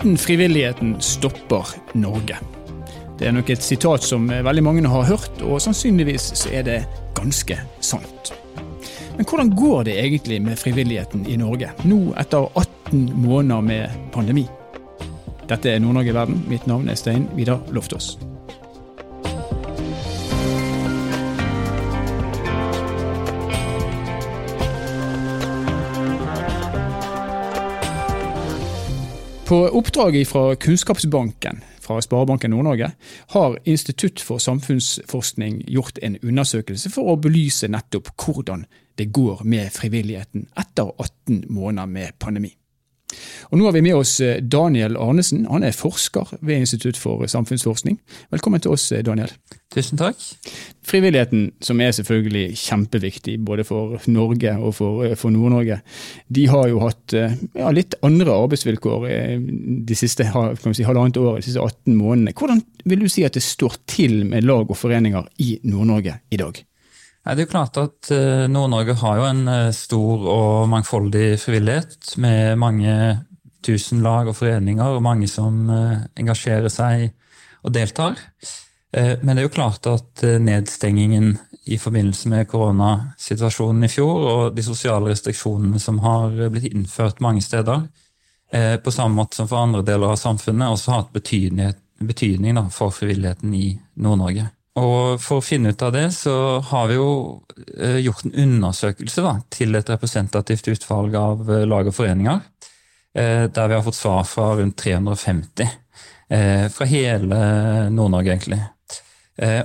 Uten frivilligheten stopper Norge. Det er nok et sitat som veldig mange har hørt, og sannsynligvis så er det ganske sant. Men hvordan går det egentlig med frivilligheten i Norge, nå etter 18 måneder med pandemi? Dette er Nord-Norge Verden. Mitt navn er Stein Vidar Loftaas. På oppdrag fra Kunnskapsbanken fra Sparebanken Nord-Norge har Institutt for samfunnsforskning gjort en undersøkelse for å belyse nettopp hvordan det går med frivilligheten etter 18 måneder med pandemi. Og Nå har vi med oss eh, Daniel Arnesen. Han er forsker ved Institutt for samfunnsforskning. Velkommen til oss, eh, Daniel. Tusen takk. Frivilligheten, som er selvfølgelig kjempeviktig både for Norge og for, eh, for Nord-Norge, de har jo hatt ja, litt andre arbeidsvilkår de siste si, halvannet året, de siste 18 månedene. Hvordan vil du si at det står til med lag og foreninger i Nord-Norge i dag? Det er jo klart at eh, Nord-Norge har jo en eh, stor og mangfoldig frivillighet, med mange tusen lag og foreninger, og mange som eh, engasjerer seg og deltar. Men det er jo klart at nedstengingen i forbindelse med koronasituasjonen i fjor, og de sosiale restriksjonene som har blitt innført mange steder, på samme måte som for andre deler av samfunnet, også har hatt betydning, betydning for frivilligheten i Nord-Norge. Og for å finne ut av det, så har vi jo eh, gjort en undersøkelse da, til et representativt utvalg av eh, lag og foreninger. Eh, der vi har fått svar fra rundt 350. Fra hele Nord-Norge, egentlig.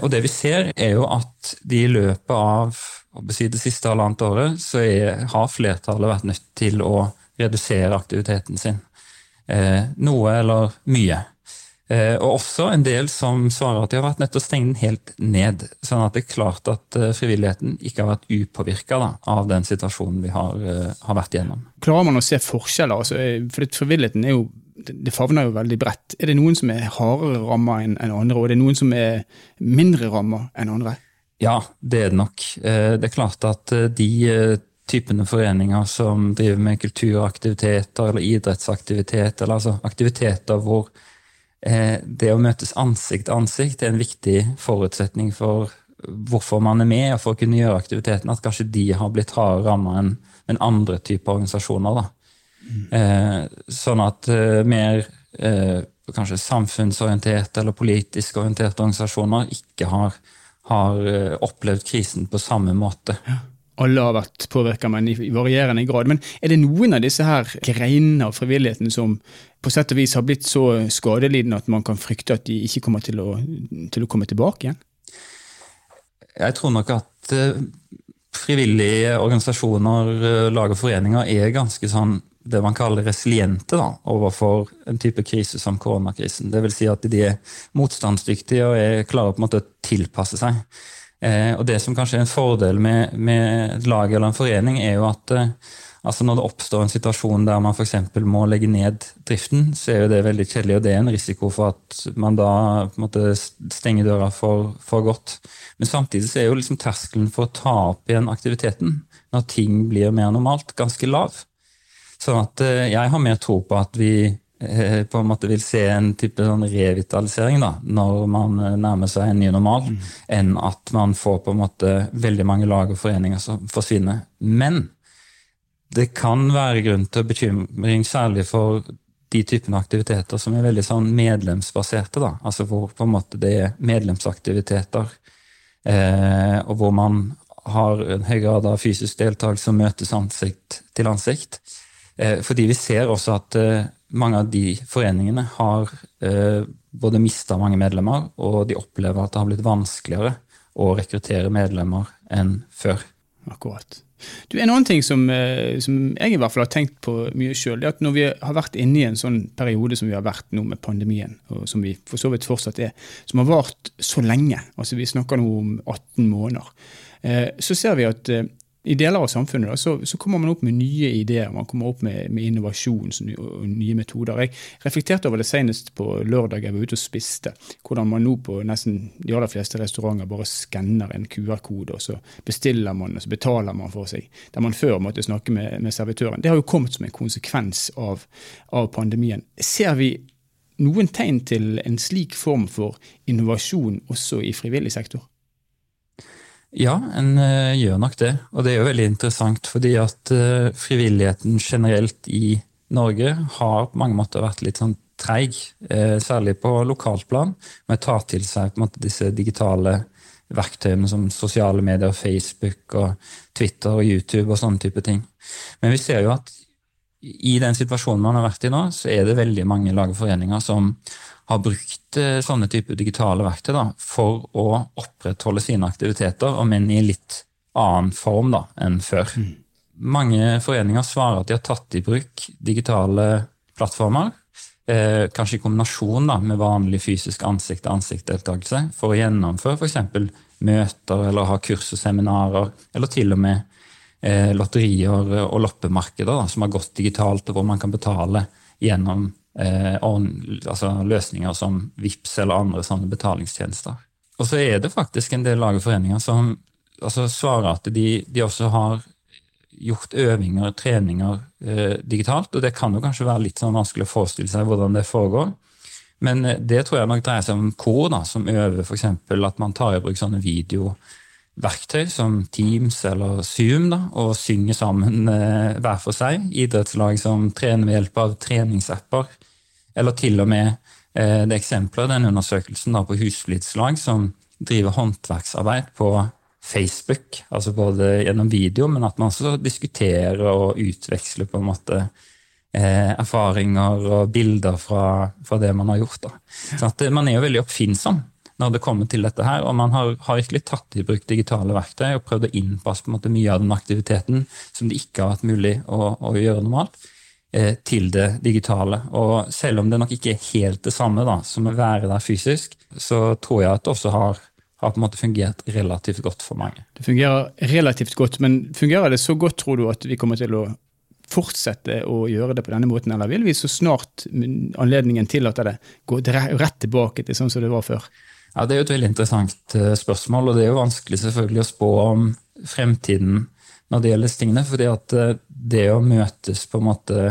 Og det vi ser, er jo at de i løpet av det siste halvannet året, så er, har flertallet vært nødt til å redusere aktiviteten sin. Noe eller mye. Eh, og også en del som svarer at de har vært nødt til å stenge den helt ned. Sånn at det er klart at eh, frivilligheten ikke har vært upåvirka av den situasjonen vi har, eh, har, vært gjennom. Klarer man å se forskjeller? Altså, for frivilligheten er jo det favner jo veldig bredt. Er det noen som er hardere ramma enn andre, og er det noen som er mindre ramma enn andre? Ja, det er det nok. Det er klart at de typene foreninger som driver med kulturaktiviteter eller idrettsaktiviteter, eller altså aktiviteter hvor det å møtes ansikt til ansikt er en viktig forutsetning for hvorfor man er med, og for å kunne gjøre aktiviteten. At kanskje de har blitt hardere ramma enn en andre typer organisasjoner. Mm. Eh, sånn at eh, mer eh, kanskje samfunnsorienterte eller politisk orienterte organisasjoner ikke har, har eh, opplevd krisen på samme måte. Ja alle har vært påvirka, men i varierende grad. Men er det noen av disse her greinene av frivilligheten som på sett og vis har blitt så skadelidende at man kan frykte at de ikke kommer til å, til å komme tilbake igjen? Jeg tror nok at uh, frivillige organisasjoner, uh, lag og foreninger er ganske sånn det man kaller resiliente da, overfor en type krise som koronakrisen. Vil si at de er motstandsdyktige og er klare på en måte å tilpasse seg. Eh, og Det som kanskje er en fordel med, med et lag eller en forening, er jo at eh, altså når det oppstår en situasjon der man f.eks. må legge ned driften, så er jo det veldig kjedelig, og det er en risiko for at man da måte stenger døra for, for godt. Men samtidig så er jo liksom terskelen for å ta opp igjen aktiviteten når ting blir mer normalt, ganske lav. Sånn at eh, jeg har mer tro på at vi på en måte vil se en type sånn revitalisering da, når man eh, nærmer seg en ny normal, mm. enn at man får på en måte veldig mange lag og foreninger som forsvinner. Men det kan være grunn til bekymring, særlig for de typene aktiviteter som er veldig sånn medlemsbaserte. da, altså Hvor på en måte det er medlemsaktiviteter, eh, og hvor man har en høy grad av fysisk deltakelse og møtes ansikt til ansikt. Eh, fordi vi ser også at eh, mange av de foreningene har eh, både mista mange medlemmer, og de opplever at det har blitt vanskeligere å rekruttere medlemmer enn før. Akkurat. Du, En annen ting som, eh, som, jeg i hvert fall har tenkt på mye sjøl, er at når vi har vært inne i en sånn periode som vi har vært nå med pandemien, og som vi for så vidt fortsatt er, som har vart så lenge, altså vi snakker nå om 18 måneder, eh, så ser vi at eh, i deler av samfunnet da, så, så, kommer man opp med nye ideer, man kommer opp med, med innovasjon og nye metoder. Jeg reflekterte over det senest på lørdag jeg var ute og spiste. Hvordan man nå på nesten de aller fleste restauranter bare skanner en QR-kode, og så bestiller man og så betaler man for seg. Der man før måtte snakke med, med servitøren. Det har jo kommet som en konsekvens av, av pandemien. Ser vi noen tegn til en slik form for innovasjon også i frivillig sektor? Ja, en uh, gjør nok det. Og det er jo veldig interessant, fordi at uh, frivilligheten generelt i Norge har på mange måter vært litt sånn treig, uh, særlig på lokalt plan, med å ta til seg måte disse digitale verktøyene som sosiale medier, Facebook og Twitter og YouTube og sånne type ting. Men vi ser jo at i den situasjonen man har vært i nå, så er det veldig mange lag og foreninger som har brukt eh, sånne typer digitale verktøy da, for å opprettholde sine aktiviteter, men i litt annen form da, enn før. Mm. Mange foreninger svarer at de har tatt i bruk digitale plattformer, eh, kanskje i kombinasjon da, med vanlig fysisk ansikt-til-ansikt-deltakelse, for å gjennomføre f.eks. møter eller ha kurs og seminarer, eller til og med lotterier og loppemarkeder da, som har gått digitalt, og hvor man kan betale gjennom eh, altså løsninger som VIPS eller andre sånne betalingstjenester. Og så er det faktisk en del lag og foreninger som altså svarer at de, de, også har gjort øvinger, treninger eh, digitalt. Og det kan jo kanskje være litt sånn vanskelig å forestille seg hvordan det foregår. Men eh, det tror jeg nok dreier seg om kor, da, som øver f.eks. at man tar i bruk sånne videoverktøy som Teams eller Zoom, da, og synge sammen eh, hver for seg. Idrettslag som trener ved hjelp av treningsapper. Eller til og med eh, det eksempelet, den undersøkelsen da, på husflidslag som driver håndverksarbeid på Facebook, altså både gjennom video, men at man også diskuterer og utveksler på en måte eh, erfaringer og bilder fra, fra, det man har gjort. Da. Så at Man er jo veldig oppfinnsom når det kommer til dette her, og man har, har virkelig tatt i bruk digitale verktøy og prøvd å innpasse på en måte mye av den aktiviteten som det ikke har vært mulig å, å gjøre normalt. Eh, til det digitale. Og selv om det nok ikke er helt det samme da, som å være der fysisk, så tror jeg at det også har, har på en måte fungert relativt godt for mange. Det fungerer relativt godt, men fungerer det så godt, tror du, at vi kommer til å fortsette å gjøre det på denne måten, eller vil vi så snart anledningen tillater det, gå rett tilbake til sånn som det var før? Ja, Det er jo et veldig interessant eh, spørsmål, og det er jo vanskelig selvfølgelig å spå om fremtiden når det gjelder tingene. fordi at eh, det å møtes på en måte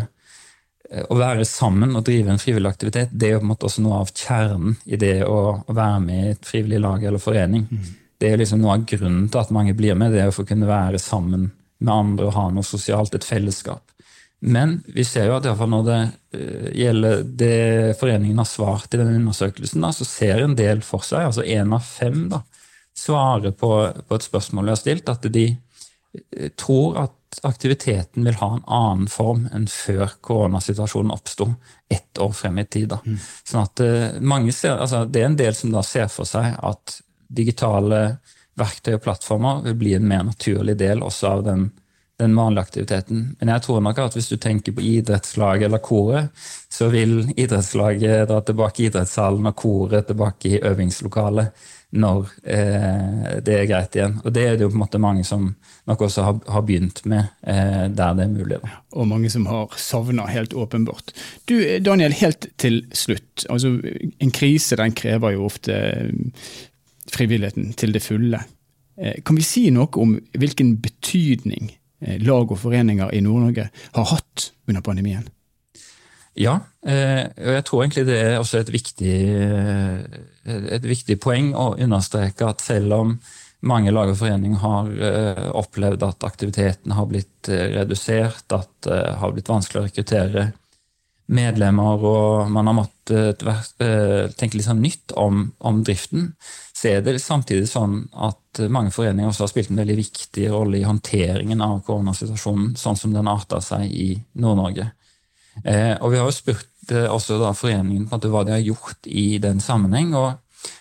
Eh, å være sammen og drive en frivillig aktivitet, det er jo på en måte også noe av kjernen i det å, å være med i et frivillig lag eller forening. Mm. Det er liksom noe av grunnen til at mange blir med, det er å få kunne være sammen med andre og ha noe sosialt, et fellesskap. Men vi ser jo at i når det uh, gjelder det foreningen har svart i denne undersøkelsen, da, så ser en del for seg, altså én av fem, da, svarer på, på et spørsmål vi har stilt, at de uh, tror at aktiviteten vil ha en annen form enn før koronasituasjonen oppsto, ett år frem i tid. Da. Sånn at mange ser, altså, Det er en del som da ser for seg at digitale verktøy og plattformer vil bli en mer naturlig del også av den, den vanlige aktiviteten. Men jeg tror nok at hvis du tenker på idrettslaget eller koret, så vil idrettslaget dra tilbake i idrettssalen og koret tilbake i øvingslokalet når eh, det er greit igjen. Og det er det jo på en måte mange som nok også har, har begynt med eh, der det er mulig. Da. Og mange som har savna, helt åpenbart. Du Daniel, helt til slutt. Altså, en krise den krever jo ofte eh, frivilligheten til det fulle. Eh, kan vi si noe om hvilken betydning lag og foreninger i Nord-Norge har hatt under pandemien? Ja, eh, og jeg tror egentlig det er også et viktig, eh, et viktig poeng å understreke at selv om mange lag og foreninger har eh, opplevd at aktiviteten har blitt redusert, at det har blitt vanskelig å rekruttere medlemmer, og man har måttet tenke litt sånn nytt om, om, driften, så er det samtidig sånn at mange foreninger også har spilt en veldig viktig rolle i håndteringen av koronasituasjonen, sånn som den arta seg i Nord-Norge. Eh, og vi har jo spurt eh, også da foreningen på hva de har gjort i den sammenheng. og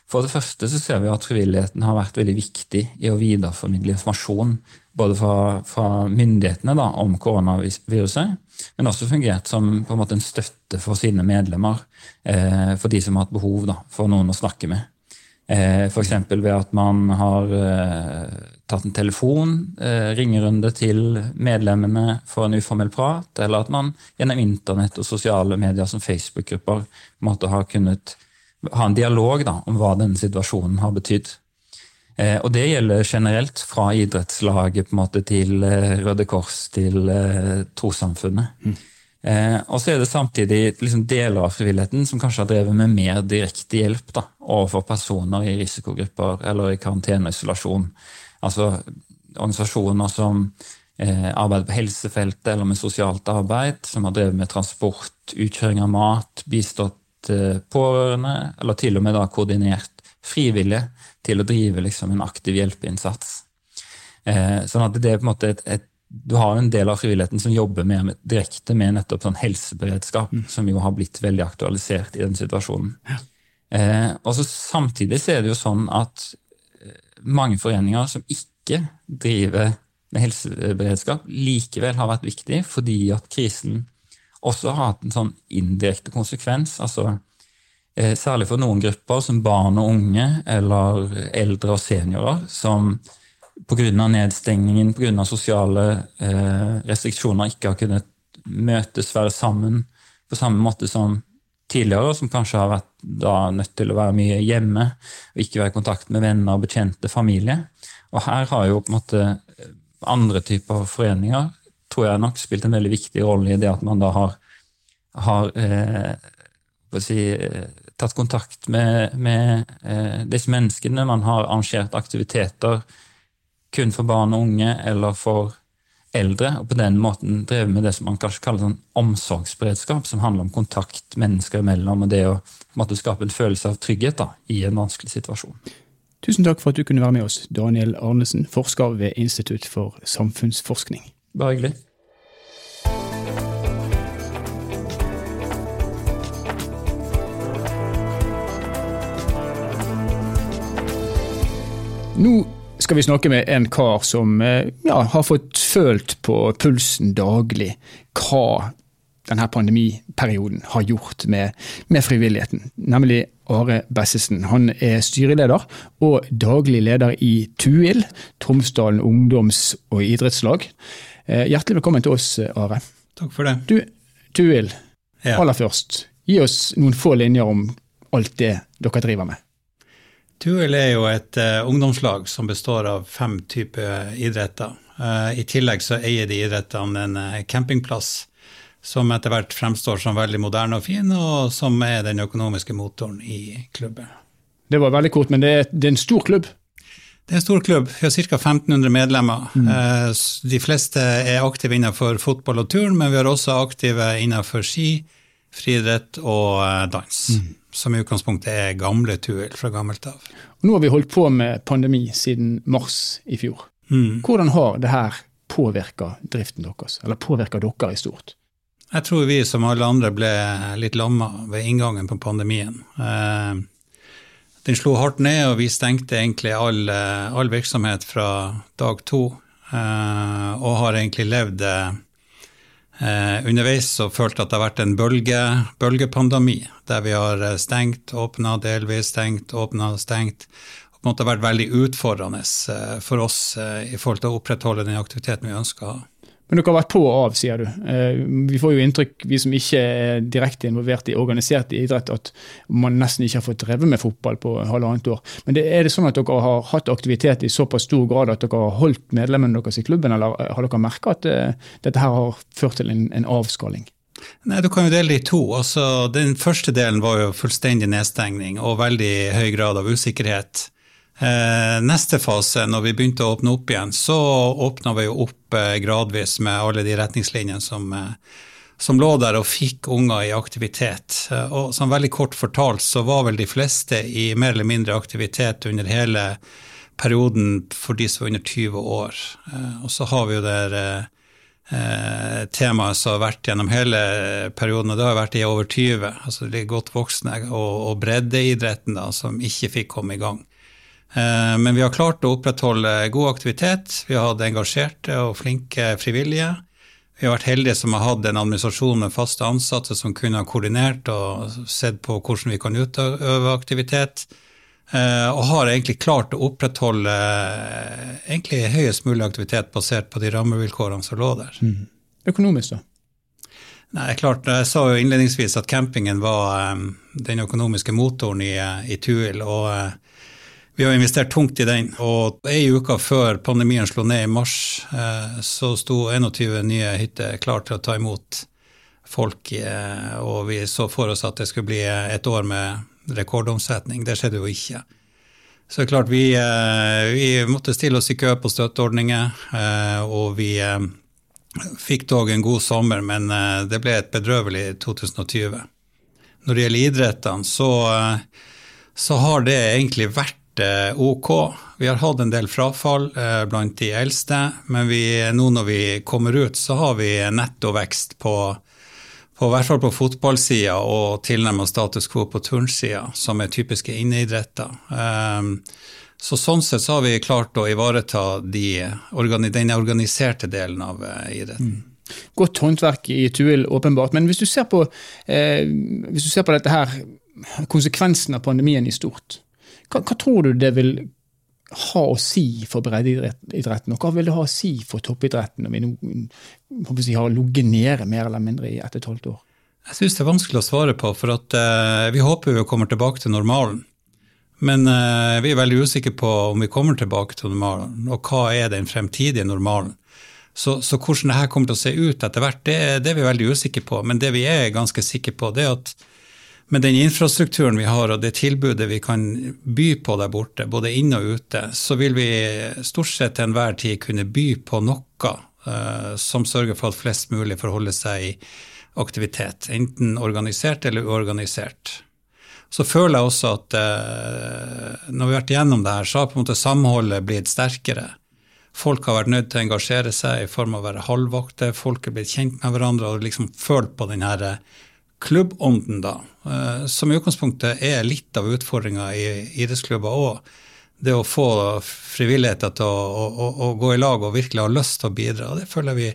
For det første så ser vi at frivilligheten har vært veldig viktig i å videreformidle informasjon både fra, fra myndighetene da, om koronaviruset, men også fungert som en en støtte for sine medlemmer, eh, for de som har hatt behov da, for noen å snakke med. Eh, F.eks. ved at man har eh, tatt en telefon, ringerunde til medlemmene for en uformell prat, eller at man gjennom internett og sosiale medier som Facebook-grupper har kunnet ha en dialog da, om hva denne situasjonen har betydd. Eh, og det gjelder generelt, fra idrettslaget måte, til eh, Røde Kors, til eh, trossamfunnet. Mm. Eh, og så er det samtidig liksom, deler av frivilligheten som kanskje har drevet med mer direkte hjelp da, overfor personer i risikogrupper eller i karantene og isolasjon. Altså organisasjoner som eh, arbeider på helsefeltet eller med sosialt arbeid, som har drevet med transport, utkjøring av mat, bistått eh, pårørende, eller til og med da koordinert frivillige til å drive liksom, en aktiv hjelpeinnsats. Eh, sånn at det er på en måte et, et du har en del av frivilligheten som jobber mer med, direkte med nettopp sånn helseberedskap, mm. som jo har blitt veldig aktualisert i den situasjonen. Ja. Eh, og så Samtidig så er det jo sånn at eh, mange foreninger som ikke driver med helseberedskap, likevel har vært viktig fordi at krisen også har hatt en sånn indirekte konsekvens. altså Særlig for noen grupper, som barn og unge eller eldre og seniorer, som pga. nedstengningen, pga. sosiale eh, restriksjoner, ikke har kunnet møtes, være sammen på samme måte som tidligere, som kanskje har vært da nødt til å være mye hjemme og ikke være i kontakt med venner, bekjente, familie. Og her har jo på en måte andre typer foreninger tror jeg nok spilt en veldig viktig rolle i det at man da har, har eh, si, tatt kontakt med, med eh, disse menneskene. Man har arrangert aktiviteter kun for barn og unge eller for eldre, og på den måten drevet med det som man kanskje kaller sånn omsorgsberedskap, som handler om kontakt mennesker imellom og det å måtte skape en følelse av trygghet da, i en vanskelig situasjon. Tusen takk for at du kunne være med oss, Daniel Arnesen, forsker ved Institutt for samfunnsforskning. Bare hyggelig. Nå skal vi snakke med en kar som eh, ja, har fått følt på pulsen daglig hva denne pandemiperioden har gjort med, med frivilligheten, nemlig Are Bessesen. Han er styreleder og daglig leder i TUIL, Tromsdalen ungdoms- og idrettslag. Eh, hjertelig velkommen til oss, Are. Takk for det. Du, TUIL, ja. aller først, gi oss noen få linjer om alt det dere driver med. Tuel er jo et uh, ungdomslag som består av fem typer idretter. Uh, I tillegg så eier de idrettene en uh, campingplass som etter hvert fremstår som veldig moderne og fin, og som er den økonomiske motoren i klubben. Det var veldig kort, men det er, det er en stor klubb? Det er en stor klubb. Vi har ca. 1500 medlemmer. Mm. De fleste er aktive innenfor fotball og turn, men vi har også aktive innenfor ski, friidrett og dans. Mm som i utgangspunktet er gamle Tuil fra gammelt av. Nå har vi holdt på med pandemi siden mars i fjor. Mm. Hvordan har det her påvirka driften deres, eller påvirka dere i stort? Jeg tror vi som alle andre ble litt lamma ved inngangen på pandemien. Eh, den slo hardt ned, og vi stengte egentlig all, all virksomhet fra dag to. Eh, og har egentlig levd Eh, underveis så følte jeg at det har vært en bølge, bølgepandemi, der vi har eh, stengt, åpna, delvis stengt, åpna, stengt. Og på en måte vært veldig utfordrende eh, for oss eh, i forhold til å opprettholde den aktiviteten vi ønsker å ha. Men dere har vært på og av, sier du. Eh, vi får jo inntrykk, vi som ikke er direkte involvert i organisert idrett, at man nesten ikke har fått drevet med fotball på halvannet år. Men er det sånn at dere har hatt aktivitet i såpass stor grad at dere har holdt medlemmene deres i klubben, eller har dere merka at eh, dette her har ført til en, avskalling? Nei, Du kan jo dele det i to. Altså, den første delen var jo fullstendig nedstengning og veldig høy grad av usikkerhet. Eh, neste fase, når vi begynte å åpne opp igjen, så åpna vi opp eh, gradvis med alle de retningslinjene som, eh, som lå der og fikk unger i aktivitet. Og som veldig kort fortalt så var vel de fleste i mer eller mindre aktivitet under hele perioden for de som var under 20 år. Og så har vi jo der eh, temaet som har vært gjennom hele perioden, og det har vært i over 20, altså de godt voksne, og, og breddeidretten da, som ikke fikk komme i gang. Eh, men vi har klart å opprettholde god aktivitet. Vi har hatt engasjerte og flinke frivillige. Vi har vært heldige som har hatt en administrasjon med faste ansatte som kunne ha koordinert og sett på hvordan vi kan utøve aktivitet. Eh, og har egentlig klart å opprettholde egentlig høyest mulig aktivitet basert på de rammevilkårene som lå der. Mm. Økonomisk, da? Nei, klart, Jeg sa jo innledningsvis at campingen var den økonomiske motoren i, i Tuil. og vi har investert tungt i den. Og ei uke før pandemien slo ned i mars, uh, så sto 21 nye hytter klar til å ta imot folk. Uh, og vi så for oss at det skulle bli et år med rekordomsetning. Det skjedde jo ikke. Så det er klart, vi, eh, vi måtte stille oss i kø på støtteordninger, eh, og vi eh, fikk dog en god sommer, men det ble et bedrøvelig 2020. Når det gjelder idrettene, så, så har det egentlig vært ok. Vi har hatt en del frafall blant de eldste, men vi, nå når vi kommer ut, så har vi nettovekst på på hvert fall på fotballsida og tilnærmet status quo på turnsida, som er typiske inneidretter. Um, så sånn sett så har vi klart å ivareta de, den organiserte delen av uh, idretten. Mm. Godt håndverk i Tuil, åpenbart. Men hvis du ser på, eh, hvis du ser på dette her, konsekvensen av pandemien i stort, hva, hva tror du det vil ha å si for breddeidretten, og hva vil det ha å si for toppidretten når vi nå si, har ligget nede mer eller mindre i ett og et halvt år? Jeg syns det er vanskelig å svare på, for at, uh, vi håper vi kommer tilbake til normalen. Men uh, vi er veldig usikre på om vi kommer tilbake til normalen, og hva er den fremtidige normalen. Så, så hvordan dette kommer til å se ut etter hvert, det, det, er vi veldig usikre på. Men det vi er ganske sikre på, det er at med den infrastrukturen vi har og det tilbudet vi kan by på der borte, både inne og ute, så vil vi stort sett til enhver tid kunne by på noe uh, som sørger for at flest mulig forholder holde seg i aktivitet, enten organisert eller uorganisert. Så føler jeg også at uh, når vi har vært gjennom det her, så har på en måte samholdet blitt sterkere. Folk har vært nødt til å engasjere seg i form av å være halvvakter, folk er blitt kjent med hverandre og liksom følt på den her klubbånden, da, eh, som i utgangspunktet er litt av utfordringa i idrettsklubber òg. Det å få frivilligheter til å, å, å, gå i lag og virkelig ha lyst til å bidra. Det føler vi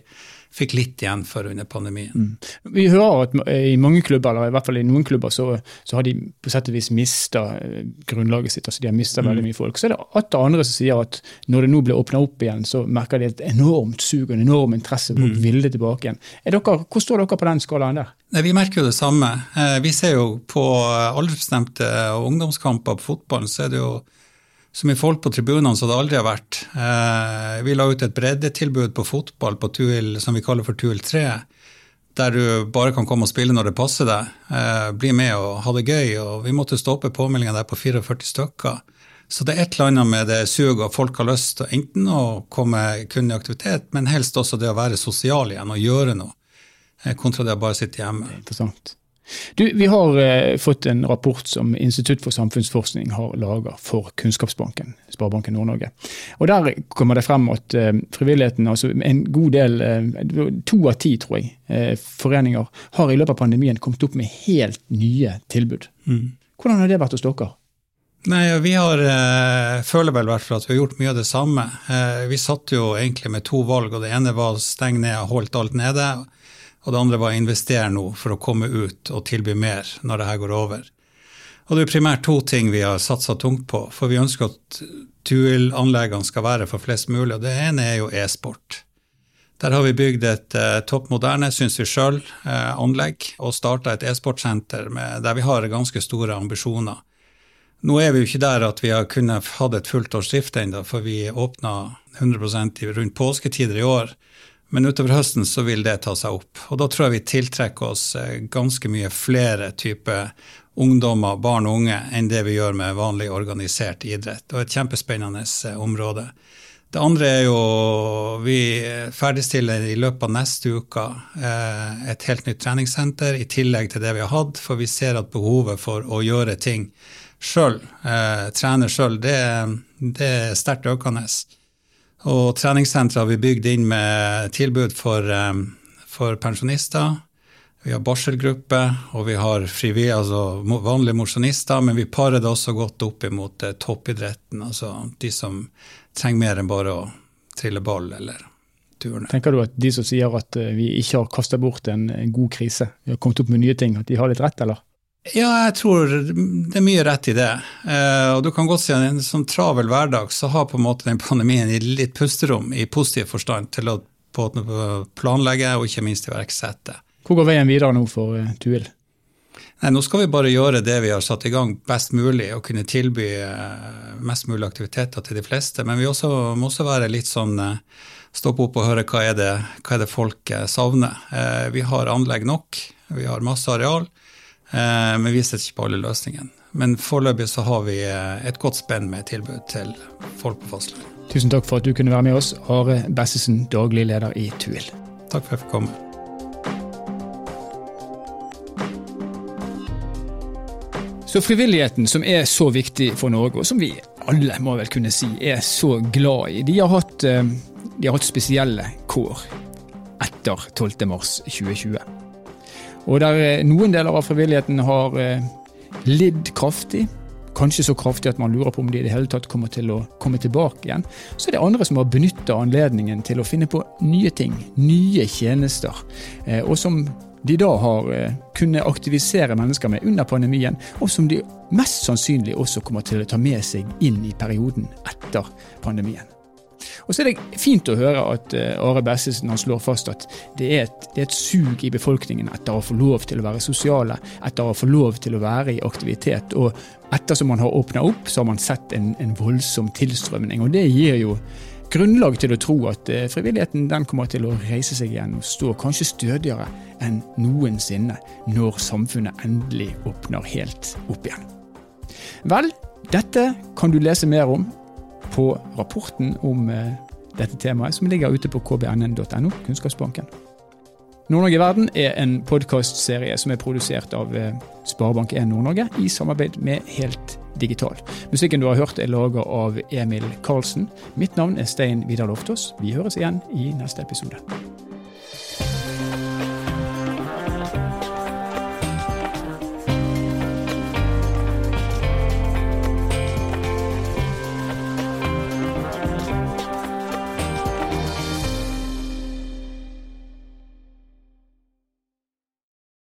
fikk litt igjen for under pandemien. Mm. Vi hører at i mange klubber, eller i hvert fall i noen klubber, så, så har de på sett og vis mista eh, grunnlaget sitt. altså De har mista mm. veldig mye folk. Så er det atter andre som sier at når det nå blir åpna opp igjen, så merker de et enormt sug og en enorm interesse. Folk mm. vil det tilbake igjen. Dere, hvor står dere på den skalaen der? Nei, Vi merker jo det samme. Eh, vi ser jo på aldersbestemte ungdomskamper på fotballen, så er det jo så mye folk på tribunene som det aldri har vært. Eh, vi la ut et breddetilbud på fotball på Tuil som vi kaller for Tuil 3, der du bare kan komme og spille når det passer deg. Eh, bli med og ha det gøy. og Vi måtte stoppe påmeldinga der på 44 stykker. Så det er et eller annet med det suget, at folk har lyst til enten å komme kun i aktivitet, men helst også det å være sosial igjen og gjøre noe, eh, kontra det å bare sitte hjemme. Interessant. Du, Vi har eh, fått en rapport som Institutt for samfunnsforskning har laga for Kunnskapsbanken, Sparebanken Nord-Norge. Og Der kommer det frem at eh, frivilligheten, altså en god del, eh, to av ti tror jeg, eh, foreninger, har i løpet av pandemien kommet opp med helt nye tilbud. Mm. Hvordan har det vært hos dere? Nei, Vi har, eh, føler vel hvert fall at vi har gjort mye av det samme. Eh, vi satt jo egentlig med to valg, og det ene var å stenge ned og holdt alt nede. Og det andre var å investere nå for å komme ut og tilby mer når det her går over. Og det er primært to ting vi har satsa tungt på. For vi ønsker at Tuil-anleggene skal være for flest mulig. Og det ene er jo e-sport. Der har vi bygd et eh, topp moderne, syns vi sjøl, eh, anlegg og starta et e-sportsenter der vi har ganske store ambisjoner. Nå er vi jo ikke der at vi har kunnet hatt et fullt års drift ennå, for vi åpna 100% rundt påsketider i år. Men utover høsten så vil det ta seg opp. Og da tror jeg vi tiltrekker oss eh, ganske mye flere typer ungdommer, barn og unge, enn det vi gjør med vanlig organisert idrett. Og et kjempespennende eh, område. Det andre er jo Vi ferdigstiller i løpet av neste uke eh, et helt nytt treningssenter i tillegg til det vi har hatt, for vi ser at behovet for å gjøre ting sjøl, trene sjøl, det, det er sterkt økende. Og treningssenteret har vi bygd inn med tilbud for, um, for pensjonister. Vi har barselgruppe, og vi har frivillige, altså vanlige mosjonister, men vi parer det også godt opp imot eh, toppidretten, altså de som trenger mer enn bare å trille ball eller turne. Tenker du at de som sier at eh, vi ikke har kasta bort en, god krise, vi har kommet opp med nye ting, at de har litt rett, eller? Ja, jeg tror det er mye rett i det. Eh, og du kan godt si at i en sånn travel hverdag så har på en måte den pandemien gitt litt pusterom i positiv forstand til å planlegge og ikke minst iverksette. Hvor går veien videre nå for uh, Tuil? Nei, Nå skal vi bare gjøre det vi har satt i gang best mulig, og kunne tilby uh, mest mulig aktiviteter til de fleste. Men vi også, må også være litt sånn uh, stoppe opp og høre hva er det, hva er det folk savner. vi har anlegg nok, vi har masse areal. Eh, men vi setter ikke på alle løsningene. Men foreløpig så har vi eh, et godt spenn med tilbud til folk på fastlandet. Tusen takk for at du kunne være med oss, Are Bessesen, daglig leder i TUIL. Takk for at jeg fikk komme. Så frivilligheten, som er så viktig for Norge, og som vi alle må vel kunne si er så glad i, de har hatt, eh, de har hatt spesielle kår etter 12.3.2020. Og der eh, noen deler av frivilligheten har eh, lidd kraftig, kanskje så kraftig at man lurer på om de i det hele tatt kommer til å komme tilbake igjen. Så er det andre som har benytta anledningen til å finne på nye ting, nye tjenester, eh, og som de da har kunnet aktivisere mennesker med under pandemien, og som de mest sannsynlig også kommer til å ta med seg inn i perioden etter pandemien. Og så er det fint å høre at uh, Are Bessesen slår fast at det er, et, det er, et, sug i befolkningen etter å få lov til å være sosiale, etter å få lov til å være i aktivitet. Og ettersom man har åpna opp, så har man sett en, en, voldsom tilstrømning. Og det gir jo grunnlag til å tro at uh, frivilligheten den kommer til å reise seg igjen og stå kanskje stødigere enn noensinne når samfunnet endelig åpner helt opp igjen. Vel, dette kan du lese mer om på rapporten om eh, dette temaet, som ligger ute på kbnn.no, Kunnskapsbanken. Nord-Norge verden er en podkastserie som er produsert av eh, Sparebank1 Nord-Norge i samarbeid med Helt Digital. Musikken du har hørt er laga av Emil Karlsen. Mitt navn er Stein Vidar Loftaas. Vi høres igjen i neste episode.